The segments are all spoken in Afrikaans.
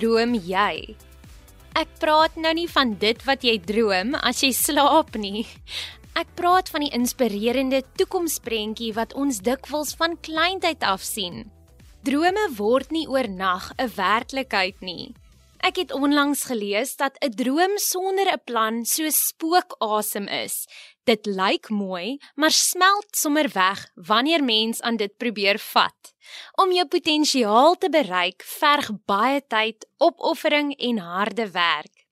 droom jy? Ek praat nou nie van dit wat jy droom as jy slaap nie. Ek praat van die inspirerende toekomsprentjie wat ons dikwels van kleintyd af sien. Drome word nie oornag 'n werklikheid nie. Ek het onlangs gelees dat 'n droom sonder 'n plan so spookasem is. Dit lyk mooi, maar smelt sommer weg wanneer mens aan dit probeer vat. Om jou potensiaal te bereik, verg baie tyd, opoffering en harde werk.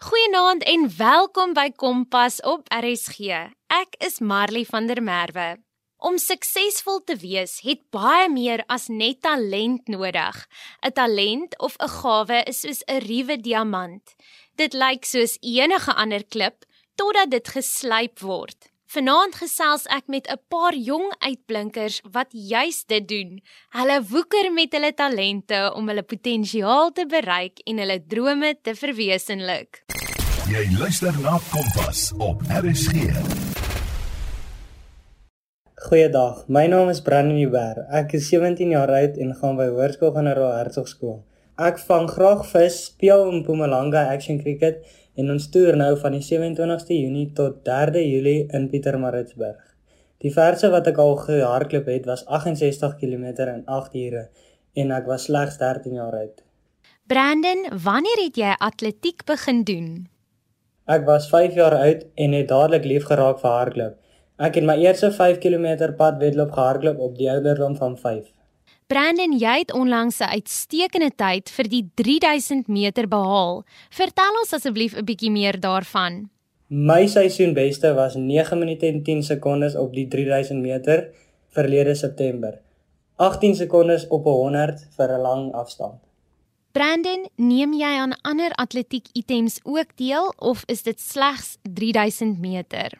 Goeienaand en welkom by Kompas op RSG. Ek is Marley van der Merwe. Om suksesvol te wees, het baie meer as net talent nodig. 'n Talent of 'n gawe is soos 'n ruwe diamant. Dit lyk soos enige ander klip totdat dit geslyp word. Vanaand gesels ek met 'n paar jong uitblinkers wat juis dit doen. Hulle woeker met hulle talente om hulle potensiaal te bereik en hulle drome te verwesenlik. Jy luister na Kompas op RSG. Goeiedag. My naam is Brandon Huber. Ek is 17 jaar oud en gaan by Hoërskool Generaal Hertzogskool. Ek vang graag vis, speel in Mpumalanga Action Cricket en ons toer nou van die 27ste Junie tot 3de Julie in Pietermaritzburg. Die verse wat ek al gehardloop het was 68 km in 8 ure en ek was slegs 13 jaar oud. Brandon, wanneer het jy atletiek begin doen? Ek was 5 jaar oud en het dadelik lief geraak vir hardloop. Ek het my eerste 5 km pad wedloop gehardloop op die ouderdom van 5. Brandon, jy het onlangs 'n uitstekende tyd vir die 3000 meter behaal. Vertel ons asseblief 'n bietjie meer daarvan. My seisoenbeste was 9 minute en 10 sekondes op die 3000 meter verlede September. 18 sekondes op 'n 100 vir 'n lang afstand. Brandon, neem jy aan ander atletiek items ook deel of is dit slegs 3000 meter?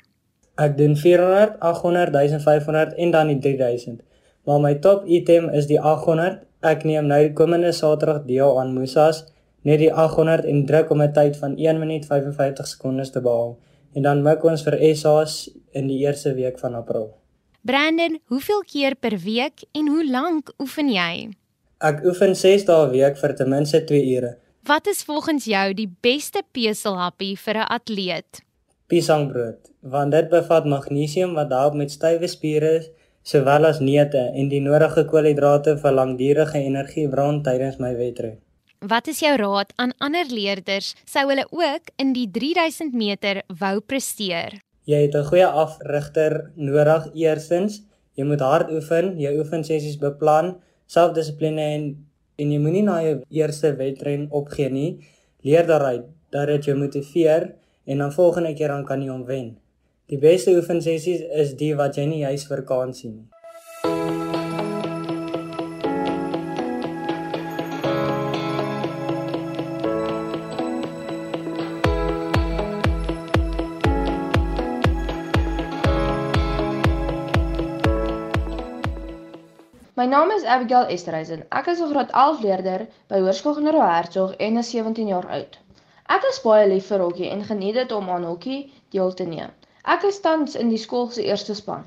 Ek doen 400, 800, 1500 en dan die 3000. Maar my top item is die 800. Ek neem nou die komende Saterdag deel aan Musas net die 800 en druk om 'n tyd van 1 minuut 55 sekondes te behaal. En dan mik ons vir SA's in die eerste week van April. Brandon, hoeveel keer per week en hoe lank oefen jy? Ek oefen 6 dae 'n week vir ten minste 2 ure. Wat is volgens jou die beste peselhappie vir 'n atleet? piesangbrood, want dit bevat magnesium wat help met stywe spiere sowel as neute en die nodige koolhidrate vir langdurige energiebron tydens my wedren. Wat is jou raad aan ander leerders sou hulle ook in die 3000 meter wou presteer? Jy het 'n goeie afrigter nodig eersins. Jy moet hard oefen, jou oefensessies beplan, selfdissipline en en jy moenie na jou eerste wedren opgee nie. Leer daaruit dat dit jou motiveer en dan volgende keer dan kan jy hom wen. Die beste oefensessies is die wat jy nie juis vir kan sien nie. My naam is Abigail Esterhuizen. Ek is 'n graad 11 leerder by Hoërskool Generaal Hertzog en is 17 jaar oud. Ek is baie lief vir hokkie en geniet dit om aan hokkie deel te neem. Ek is tans in die skool se eerste span.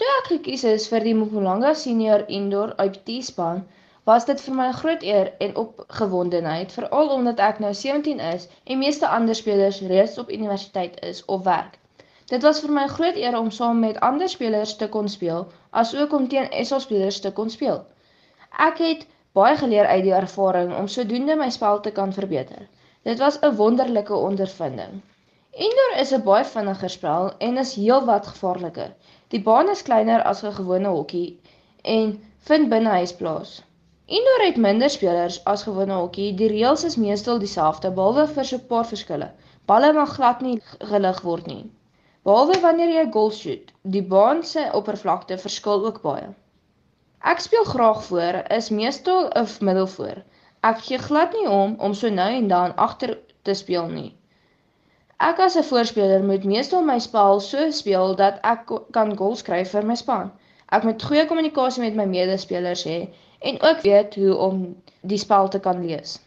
Toe ek gekies is vir die Mpumalanga Senior Indoor IPT span, was dit vir my 'n groot eer en opgewondenheid, veral omdat ek nou 17 is en meeste ander spelers reeds op universiteit is of werk. Dit was vir my 'n groot eer om saam met ander spelers te kon speel, asook om teen SA spelers te kon speel. Ek het baie geleer uit die ervaring om sodoende my spel te kan verbeter. Dit was 'n wonderlike ondervinding. Indoor is 'n baie vinniger spel en is heelwat gevaarliker. Die baan is kleiner as 'n gewone hokkie en vind binne huis plaas. Indoor het minder spelers as gewone hokkie. Die reëls is meestal dieselfde behalwe vir so 'n paar verskille. Balle mag glad nie gelig word nie. Behalwe wanneer jy 'n goal shoot. Die baan se oppervlakte verskil ook baie. Ek speel graag voor, is meestal 'n middelvoor. Ek gee glad nie om om so nou en dan agter te speel nie. Ek as 'n voorspeler moet meestal my spel so speel dat ek kan goals skryf vir my span. Ek moet goeie kommunikasie met my medespelers hê en ook weet hoe om die spel te kan lees.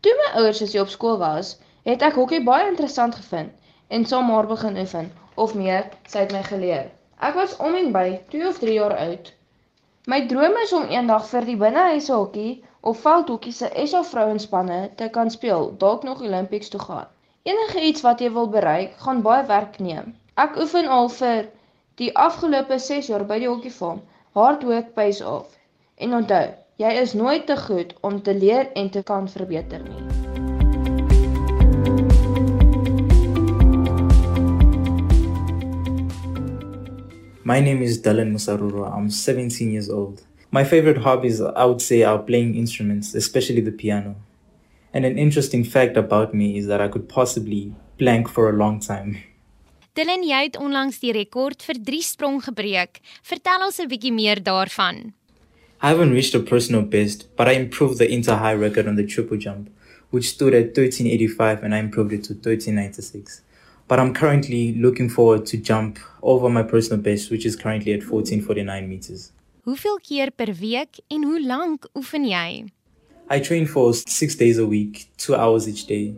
Toe my ouers as jy op skool was, het ek hokkie baie interessant gevind en saam maar begin oefen of meer sy het my geleer. Ek was om en by 2 of 3 jaar oud. My droom is om eendag vir die binnehuise hokkie of veldhokkie se SA vrouenspanne te kan speel, dalk nog Olimpieks toe gaan. Enige iets wat jy wil bereik, gaan baie werk neem. Ek oefen al vir die afgelope 6 jaar by die hokkiefarm. Hard work pays off. En onthou, jy is nooit te goed om te leer en te kan verbeter nie. My name is Dylan Musaruro. I'm 17 years old. My favorite hobbies, I would say, are playing instruments, especially the piano. And an interesting fact about me is that I could possibly plank for a long time. Dylan, jy het onlangs die rekord vir 3 sprong gebreek. Vertel ons 'n bietjie meer daarvan. I haven't reached a personal best, but I improved the inter high record on the triple jump, which stood at 1385 and I improved it to 1396. But I'm currently looking forward to jump over my personal best, which is currently at 1449 meters. Hoeveel keer per week en hoe lank oefen jy? I train for six days a week, two hours each day.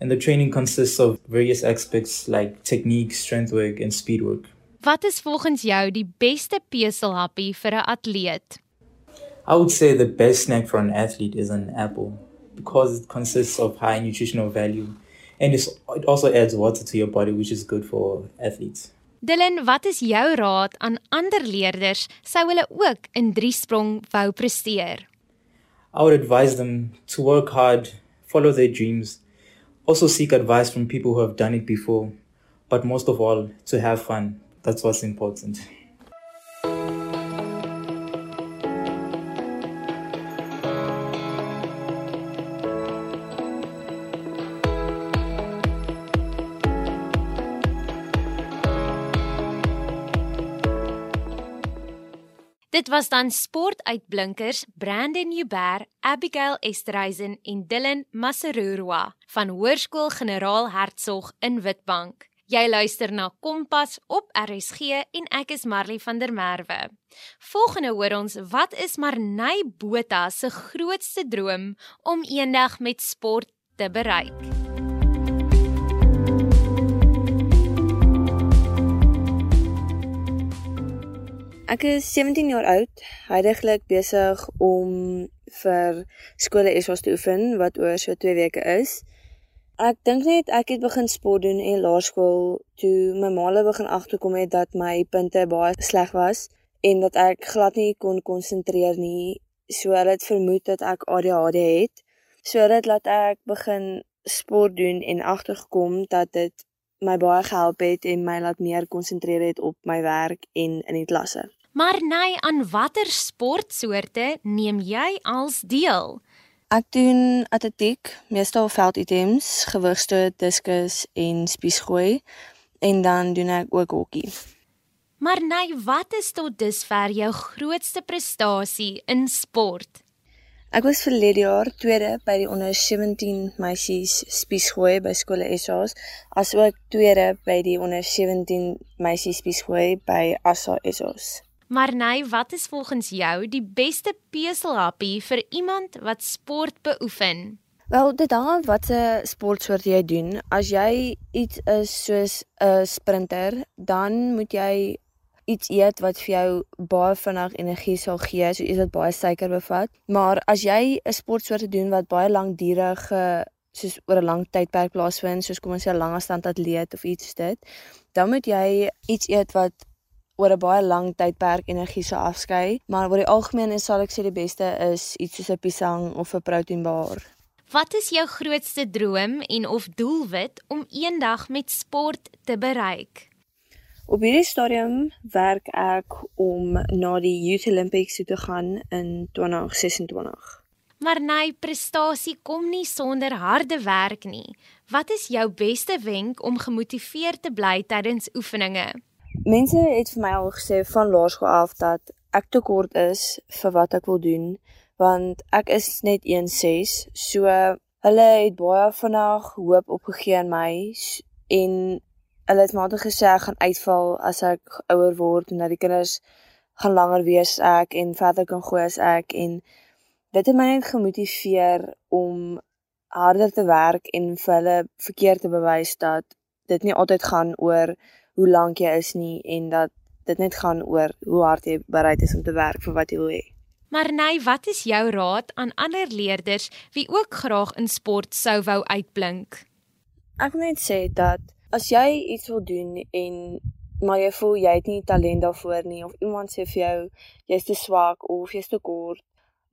And the training consists of various aspects like technique, strength work, and speed work. Wat is volgens jou die beste peselhappie vir 'n atleet? I would say the best snack for an athlete is an apple because it consists of high nutritional value and it's, it also adds water to your body, which is good for athletes. Dylan, wat is jou raad aan ander leerders sou hulle ook in drie sprong wou presteer? I would advise them to work hard, follow their dreams, also seek advice from people who have done it before, but most of all, to have fun. That's what's important. Dit was dan sportuitblinkers Brandon Huber, Abigail Esterhuizen en Dylan Maserurwa van Hoërskool Generaal Hertzog in Witbank. Jy luister na Kompas op RSG en ek is Marley van der Merwe. Volgende hoor ons wat is Marnay Botha se grootste droom om eendag met sport te bereik. Ek is 17 jaar oud, heidaglik besig om vir skole ESOS te oefen wat oor so 2 weke is. Ek dink net ek het begin sport doen in laerskool toe my maale begin agterkom het dat my punte baie sleg was en dat ek glad nie kon konsentreer nie. So hulle het vermoed dat ek ADHD het. So dit laat ek begin sport doen en agtergekom dat dit my baie gehelp het en my laat meer konsentreer het op my werk en in die klasse. Maar nei, aan watter sportsoorte neem jy als deel? Ek doen atletiek, meestal velditems, gewigstoot, diskus en spiesgooi en dan doen ek ook hokkie. Maar nei, wat is tot dusver jou grootste prestasie in sport? Ek was verlede jaar tweede by die onder 17 meisies spiesgooi by skole SA's, asook tweede by die onder 17 meisies spiesgooi by ASA SA's. Maar nee, wat is volgens jou die beste peselhappie vir iemand wat sport beoefen? Wel, dit hang wat 'n sportsoort jy doen. As jy iets is soos 'n sprinter, dan moet jy iets eet wat vir jou baie vinnig energie sal gee, so iets wat baie suiker bevat. Maar as jy 'n sportsoort doen wat baie lankdurige soos oor 'n lang tydperk plaasvind, soos kom ons sê 'n langafstand atleet of iets dit, dan moet jy iets eet wat oor 'n baie lang tydperk energie sou afskei, maar oor die algemeen is sal ek sê die beste is iets soos 'n piesang of 'n proteinbar. Wat is jou grootste droom en of doelwit om eendag met sport te bereik? Op hierdie stadium werk ek om na die Youth Olympics toe te gaan in 2026. Maar nee, prestasie kom nie sonder harde werk nie. Wat is jou beste wenk om gemotiveerd te bly tydens oefeninge? Mense het vir my al gesê van laerskool af dat ek te kort is vir wat ek wil doen want ek is net 1.6 so hulle het baie vinnig hoop opgegee in my en hulle het maar gesê ek gaan uitval as ek ouer word en dat die kinders gaan langer wees ek en verder kan gooi as ek en dit het my net gemotiveer om harder te werk en vir hulle verkeerd te bewys dat dit nie altyd gaan oor hoe lank jy is nie en dat dit net gaan oor hoe hard jy bereid is om te werk vir wat jy wil hê. Maar nei, wat is jou raad aan ander leerders wie ook graag in sport sou wou uitblink? Ek wil net sê dat as jy iets wil doen en maar jy voel jy het nie talent daarvoor nie of iemand sê vir jou jy's te swak of jy's te kort,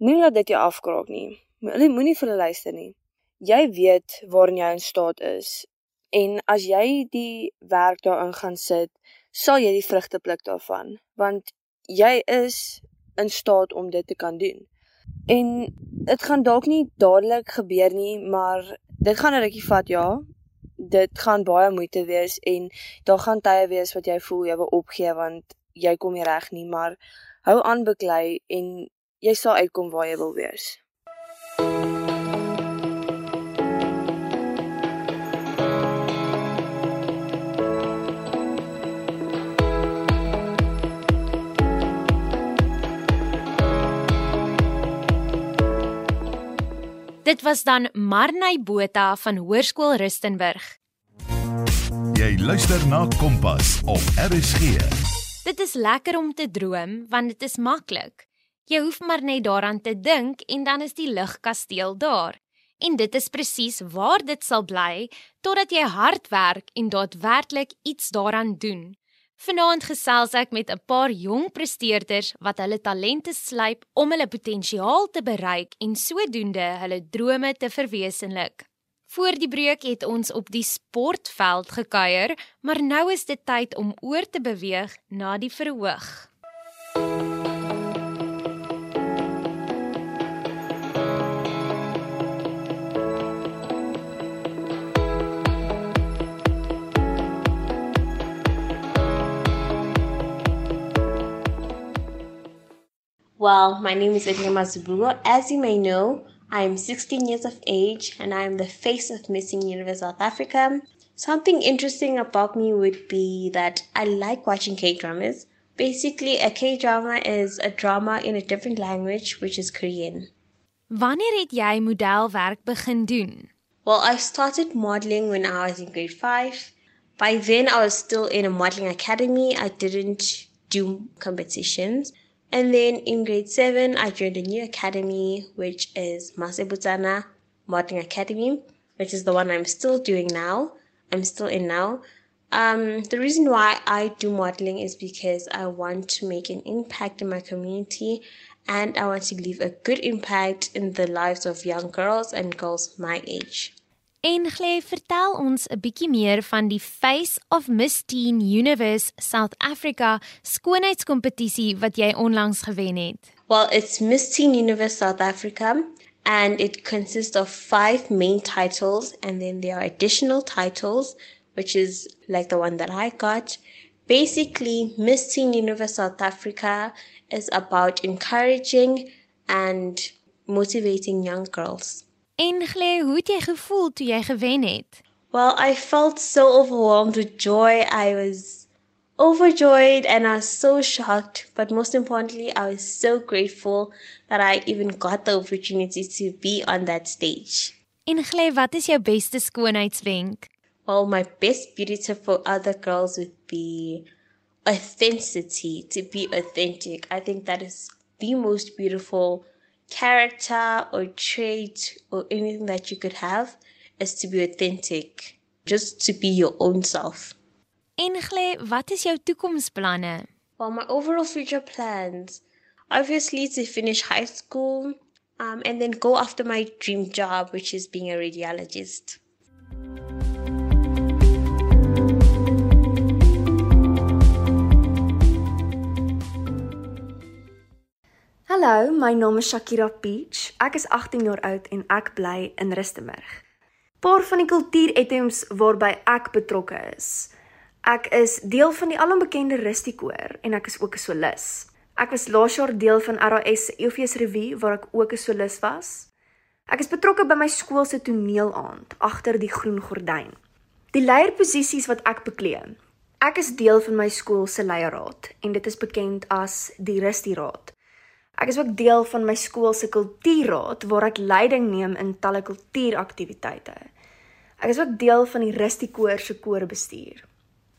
moenie laat dit jou afkraak nie. Moenie moenie vir hulle luister nie. Jy weet waarin jy in staat is en as jy die werk daarin gaan sit, sal jy die vrugte pluk daarvan want jy is in staat om dit te kan doen. En dit gaan dalk nie dadelik gebeur nie, maar dit gaan 'n rukkie vat, ja. Dit gaan baie moeite wees en daar gaan tye wees wat jy voel jy wil opgee want jy kom nie reg nie, maar hou aan beklei en jy sal uitkom waar jy wil wees. Dit was dan Marnay Botha van Hoërskool Rustenburg. Jy luister na Kompas op RSG. Dit is lekker om te droom want dit is maklik. Jy hoef maar net daaraan te dink en dan is die ligkasteel daar. En dit is presies waar dit sal bly totdat jy hard werk en daadwerklik iets daaraan doen. Vanaand gesels ek met 'n paar jong presteerders wat hulle talente slyp om hulle potensiaal te bereik en sodoende hulle drome te verwesenlik. Voor die breek het ons op die sportveld gekuier, maar nou is dit tyd om oor te beweeg na die verhoog. Well, my name is Edema Zubugo. As you may know, I am 16 years of age and I am the face of Missing Universe South Africa. Something interesting about me would be that I like watching K dramas. Basically, a K drama is a drama in a different language, which is Korean. Wanneer het jy modelwerk begin doen? Well, I started modeling when I was in grade 5. By then, I was still in a modeling academy. I didn't do competitions. And then in grade seven, I joined a new academy, which is Masebutana Modeling Academy, which is the one I'm still doing now. I'm still in now. Um, the reason why I do modeling is because I want to make an impact in my community and I want to leave a good impact in the lives of young girls and girls my age. En Glee, vertel ons 'n bietjie meer van die Face of Miss Teen Universe South Africa skoonheidskompetisie wat jy onlangs gewen het. Well, it's Miss Teen Universe South Africa and it consists of five main titles and then there are additional titles which is like the one that I got. Basically, Miss Teen Universe South Africa is about encouraging and motivating young girls. En Glee, hoe het jy gevoel toe jy gewen het? Well, I felt so overwhelmed with joy. I was overjoyed and I was so shocked, but most importantly, I was so grateful that I even got the opportunity to be on that stage. En Glee, wat is jou beste skoonheidswenk? Well, my best beauty tip for other girls would be authenticity, to be authentic. I think that is the most beautiful character or trait or anything that you could have is to be authentic, just to be your own self. En Glee, wat is jou toekomsplanne? Well, my overall future plans, obviously to finish high school um, and then go after my dream job, which is being a radiologist. Hallo, my naam is Shakira Peach. Ek is 18 jaar oud en ek bly in Rustenburg. Paar van die kultuurettems waarby ek betrokke is. Ek is deel van die alombekende Rusty Koor en ek is ook 'n solis. Ek was laas jaar deel van RAS se Eufees Revue waar ek ook 'n solis was. Ek is betrokke by my skool se toneelaand agter die groen gordyn. Die leierposisies wat ek bekleed. Ek is deel van my skool se leierraad en dit is bekend as die Rusty Raad. Ek is ook deel van my skool se kultuurraad waar ek leiding neem in talle kultuuraktiwiteite. Ek is ook deel van die Rusty Koor se koorbestuur.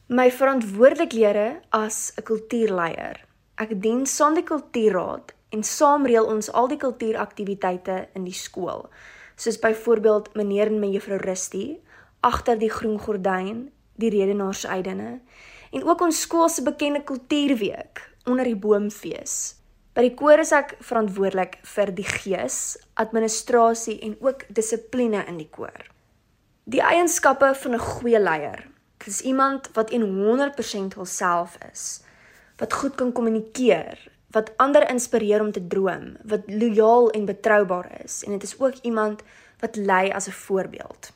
My verantwoordelikhede as 'n kultuurleier. Ek dien saam die kultuurraad en saam reël ons al die kultuuraktiwiteite in die skool, soos byvoorbeeld meneer en mevrou Rusty agter die groen gordyn, die redenaarsuidene en ook ons skool se bekende kultuurweek onder die boomfees. By die koor is ek verantwoordelik vir die gees, administrasie en ook dissipline in die koor. Die eienskappe van 'n goeie leier. Dit is iemand wat 100% homself is, wat goed kan kommunikeer, wat ander inspireer om te droom, wat lojaal en betroubaar is en dit is ook iemand wat lei as 'n voorbeeld.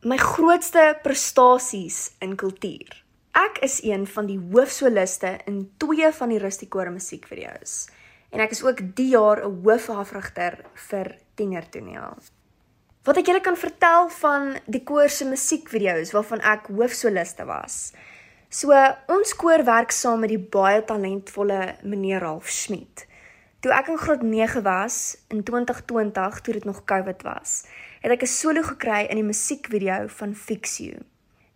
My grootste prestasies in kultuur. Ek is een van die hoofsoliste in twee van die Rusty Koor musiekvideo's en ek is ook die jaar 'n hoofafrigter vir tienertoneel. Wat ek julle kan vertel van die koor se musiekvideo's waarvan ek hoofsoliste was. So ons koor werk saam met die baie talentvolle meneer Ralf Schmidt. Toe ek in graad 9 was in 2020 toe dit nog COVID was, het ek 'n solo gekry in die musiekvideo van Fix You.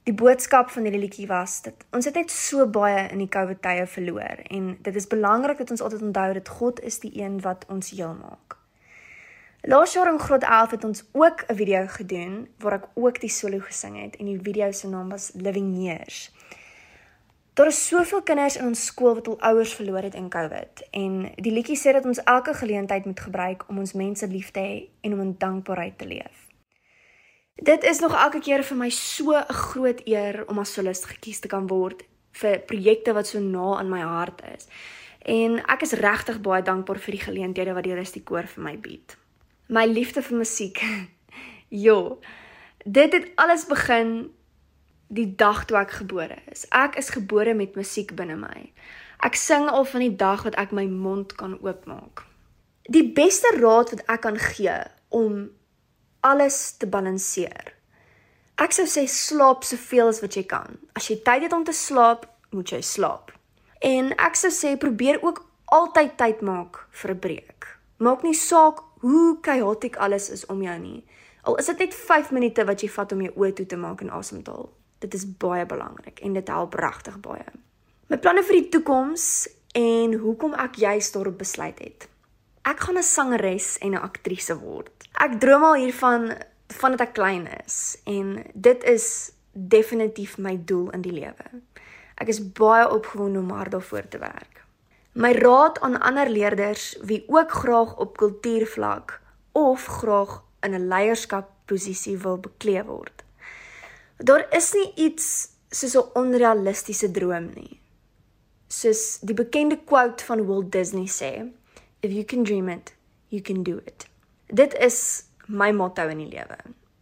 Die boodskap van hierdie liedjie was dat ons het net so baie in die COVID tye verloor en dit is belangrik dat ons altyd onthou dat God is die een wat ons heel maak. Laas jaar in graad 11 het ons ook 'n video gedoen waar ek ook die solo gesing het en die video se naam was Living Years. Daar is soveel kinders in ons skool wat hul ouers verloor het in COVID en die liedjie sê dat ons elke geleentheid moet gebruik om ons mense lief te hê en om in dankbaarheid te leef. Dit is nog elke keer vir my so 'n groot eer om as solist gekies te kan word vir projekte wat so na aan my hart is. En ek is regtig baie dankbaar vir die geleenthede wat die Rusty Koor vir my bied. My liefde vir musiek. jo. Dit het alles begin die dag toe ek gebore is. Ek is gebore met musiek binne my. Ek sing al van die dag wat ek my mond kan oopmaak. Die beste raad wat ek kan gee om alles te balanseer. Ek sou sê slaap soveel as wat jy kan. As jy tyd het om te slaap, moet jy slaap. En ek sou sê probeer ook altyd tyd maak vir 'n breek. Maak nie saak hoe chaotic alles is om jou nie. Al is dit net 5 minute wat jy vat om jou oë toe te maak en asem te haal. Dit is baie belangrik en dit help regtig baie. My planne vir die toekoms en hoekom ek juist daarop besluit het. Ek gaan 'n sangeres en 'n aktrise word. Ek droom al hiervan vandat ek klein is en dit is definitief my doel in die lewe. Ek is baie opgewonde om hard daarvoor te werk. My raad aan ander leerders wie ook graag op kultuurvlak of graag in 'n leierskapposisie wil beklee word. Daar is nie iets soos 'n onrealistiese droom nie. Soos die bekende quote van Walt Disney sê, If you can dream it, you can do it. Dit is my motto in die lewe.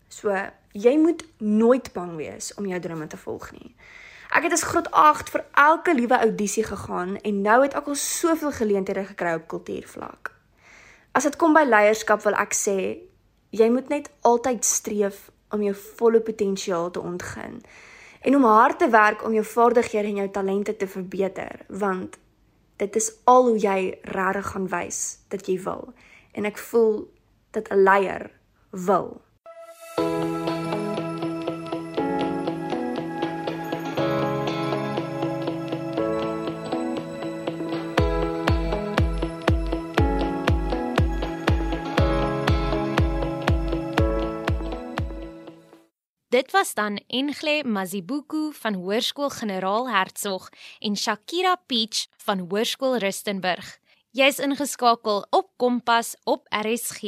So, jy moet nooit bang wees om jou drome te volg nie. Ek het as graad 8 vir elke liewe audisie gegaan en nou het ek al soveel geleenthede gekry op kultuurvlak. As dit kom by leierskap wil ek sê, jy moet net altyd streef om jou volle potensiaal te ontgin en om hard te werk om jou vaardighede en jou talente te verbeter, want dit is al hoe jy regtig gaan wys dat jy wil. En ek voel dat 'n leier wil. Dit was dan Engle Mazibuku van Hoërskool Generaal Hertzog en Shakira Peach van Hoërskool Rustenburg. Jy's ingeskakel op Kompas op RSG.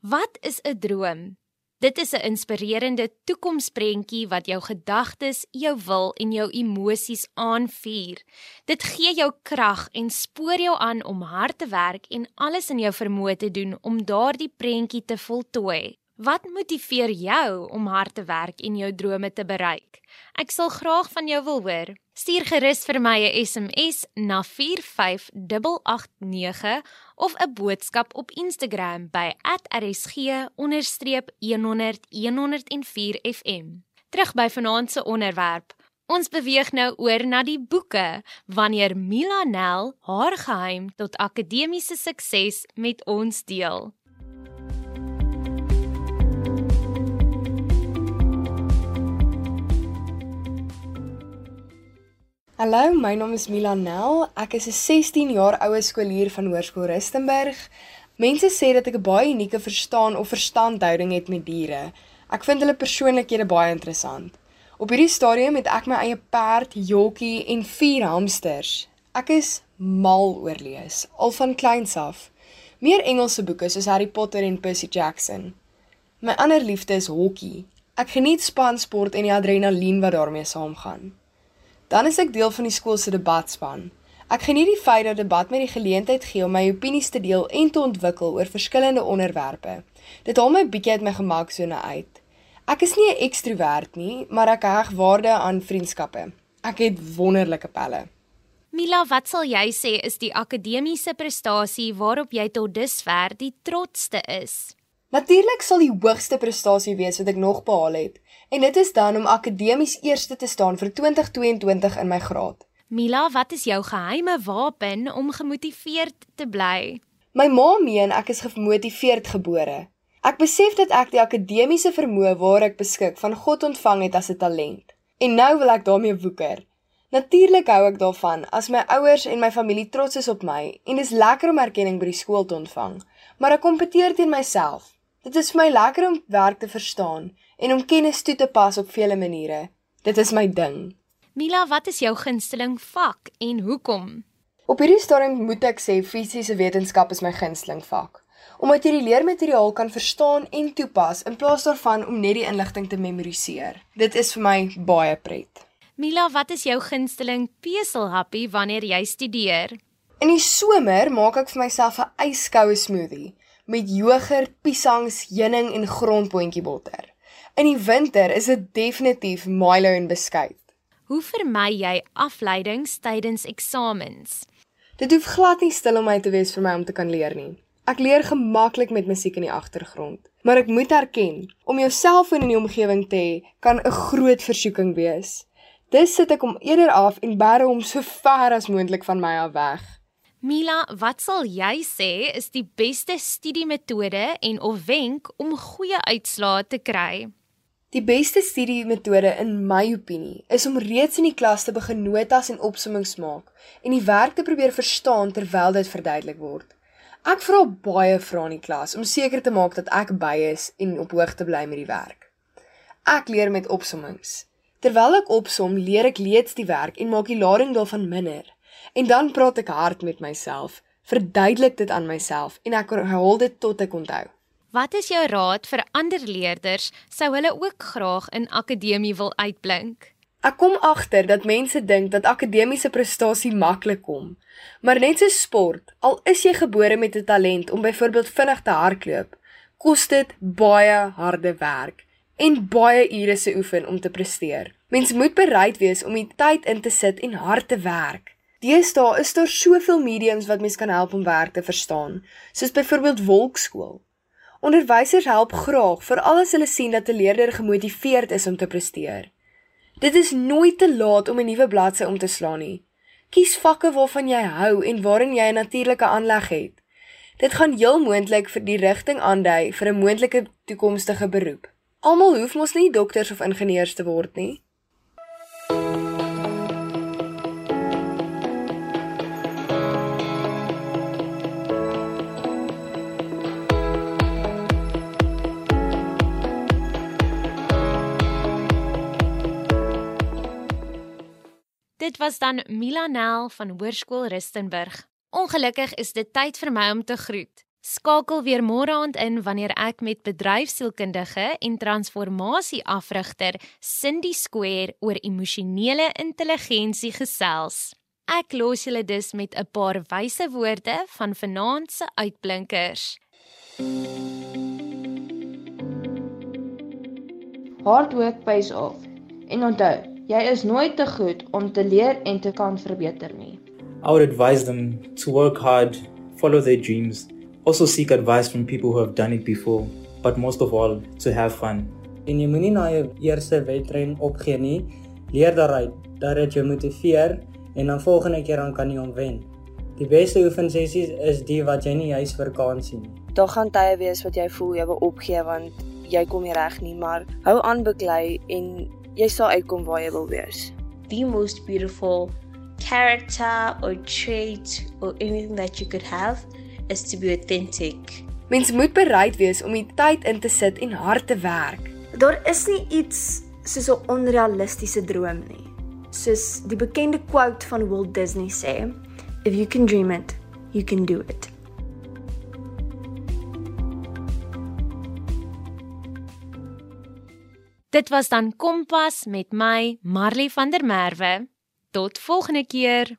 Wat is 'n droom? Dit is 'n inspirerende toekomsprentjie wat jou gedagtes, jou wil en jou emosies aanvuur. Dit gee jou krag en spoor jou aan om hard te werk en alles in jou vermoë te doen om daardie prentjie te voltooi. Wat motiveer jou om hard te werk en jou drome te bereik? Ek sal graag van jou wil hoor. Stuur gerus vir my 'n SMS na 45889 of 'n boodskap op Instagram by @rsg_100-104fm. Terug by vanaand se onderwerp. Ons beweeg nou oor na die boeke wanneer Milanel haar geheim tot akademiese sukses met ons deel. Hallo, my naam is Milan Nel. Ek is 'n 16 jaar oue skoolier van Hoërskool Rustenburg. Mense sê dat ek 'n baie unieke verstaan of verstandhouding het met diere. Ek vind hulle persoonlikhede baie interessant. Op hierdie stadium het ek my eie perd, jockie en 4 hamsters. Ek is mal oor lees, al van kleins af. Meer Engelse boeke soos Harry Potter en Percy Jackson. My ander liefde is hokkie. Ek geniet spansport en die adrenalien wat daarmee saamgaan. Dan is ek deel van die skool se debatspan. Ek geniet die feit dat debat my die geleentheid gee om my opinies te deel en te ontwikkel oor verskillende onderwerpe. Dit haal my bietjie uit my gemaksone uit. Ek is nie 'n ekstrovert nie, maar ek heg waarde aan vriendskappe. Ek het wonderlike pelle. Mila, wat sal jy sê is die akademiese prestasie waarop jy tot dusver die trotste is? Natuurlik sal die hoogste prestasie wees wat ek nog behaal het, en dit is dan om akademies eerste te staan vir 2022 in my graad. Mila, wat is jou geheime wapen om gemotiveerd te bly? My ma meen ek is gemotiveerd gebore. Ek besef dat ek die akademiese vermoë waar ek beskik van God ontvang het as 'n talent. En nou wil ek daarmee woeker. Natuurlik hou ek daarvan as my ouers en my familie trots is op my en dis lekker om erkenning by die skool te ontvang, maar ek kompeteer teen myself. Dit is vir my lekker om werk te verstaan en om kennis toe te pas op vele maniere. Dit is my ding. Mila, wat is jou gunsteling vak en hoekom? Op hierdie stadium moet ek sê fisiese wetenskap is my gunsteling vak. Omdat jy die leermateriaal kan verstaan en toepas in plaas daarvan om net die inligting te memoriseer. Dit is vir my baie pret. Mila, wat is jou gunsteling peselhappie wanneer jy studeer? In die somer maak ek vir myself 'n yskoue smoothie met jogurt, piesangs, heuning en grondboontjiebotter. In die winter is dit definitief Milo en beskuit. Hoe vermy jy afleidings tydens eksamens? Dit hoef glad nie stil om my te wees vir my om te kan leer nie. Ek leer gemaklik met musiek in die agtergrond, maar ek moet erken, om jou selfoon in die omgewing te hê kan 'n groot versoeking wees. Dis sit ek om eerder af en bære hom so ver as moontlik van my af weg. Mila, wat sal jy sê is die beste studiemetode en of wenk om goeie uitslae te kry? Die beste studiemetode in my opinie is om reeds in die klas te begin notas en opsommings maak en die werk te probeer verstaan terwyl dit verduidelik word. Ek vra baie vrae in die klas om seker te maak dat ek by is en op hoogte bly met die werk. Ek leer met opsommings. Terwyl ek opsom, leer ek leeds die werk en maak die lading daarvan minder. En dan praat ek hard met myself, verduidelik dit aan myself en ek herhaal dit tot ek onthou. Wat is jou raad vir ander leerders sou hulle ook graag in akademie wil uitblink? Ek kom agter dat mense dink dat akademiese prestasie maklik kom. Maar net so sport, al is jy gebore met 'n talent om byvoorbeeld vinnig te hardloop, kos dit baie harde werk en baie ure se oefen om te presteer. Mens moet bereid wees om die tyd in te sit en hard te werk. Deesdae is daar soveel mediums wat mens kan help om werk te verstaan, soos byvoorbeeld Wolkskool. Onderwysers help graag veral as hulle sien dat 'n leerder gemotiveerd is om te presteer. Dit is nooit te laat om 'n nuwe bladsy om te slaan nie. Kies vakke waarvan jy hou en waarin jy 'n natuurlike aanleg het. Dit gaan heel moontlik vir die rigting aandui vir 'n moontlike toekomstige beroep. Almal hoef mos nie dokters of ingenieurs te word nie. Dit was dan Milanel van Hoërskool Rustenburg. Ongelukkig is dit tyd vir my om te groet. Skakel weer môre aand in wanneer ek met bedryfsielkundige en transformasieafrigter Cindy Square oor emosionele intelligensie gesels. Ek los julle dus met 'n paar wyse woorde van vanaand se uitblinkers. Hard work pays off. En onthou, jy is nooit te goed om te leer en te kan verbeter nie. I would advise them to work hard, follow their dreams Also seek advice from people who have done it before, but most of all, to have fun. En jy moenie na jou eerste wedren opgee nie. Leer daaruit dat dit jou motiveer en dan volgende keer dan kan jy hom wen. Die beste oefensessies is die wat jy nie juis vir kan sien nie. Daar gaan tye wees wat jy voel jy wil opgee want jy kom nie reg nie, maar hou aan beklei en jy sal uitkom waar jy wil wees. The most beautiful character or trait or anything that you could have is to be authentic. Mens moet bereid wees om die tyd in te sit en hard te werk. Daar is nie iets soos 'n onrealistiese droom nie. Soos die bekende quote van Walt Disney sê, if you can dream it, you can do it. Dit was dan Kompas met my Marley van der Merwe. Tot volgende keer.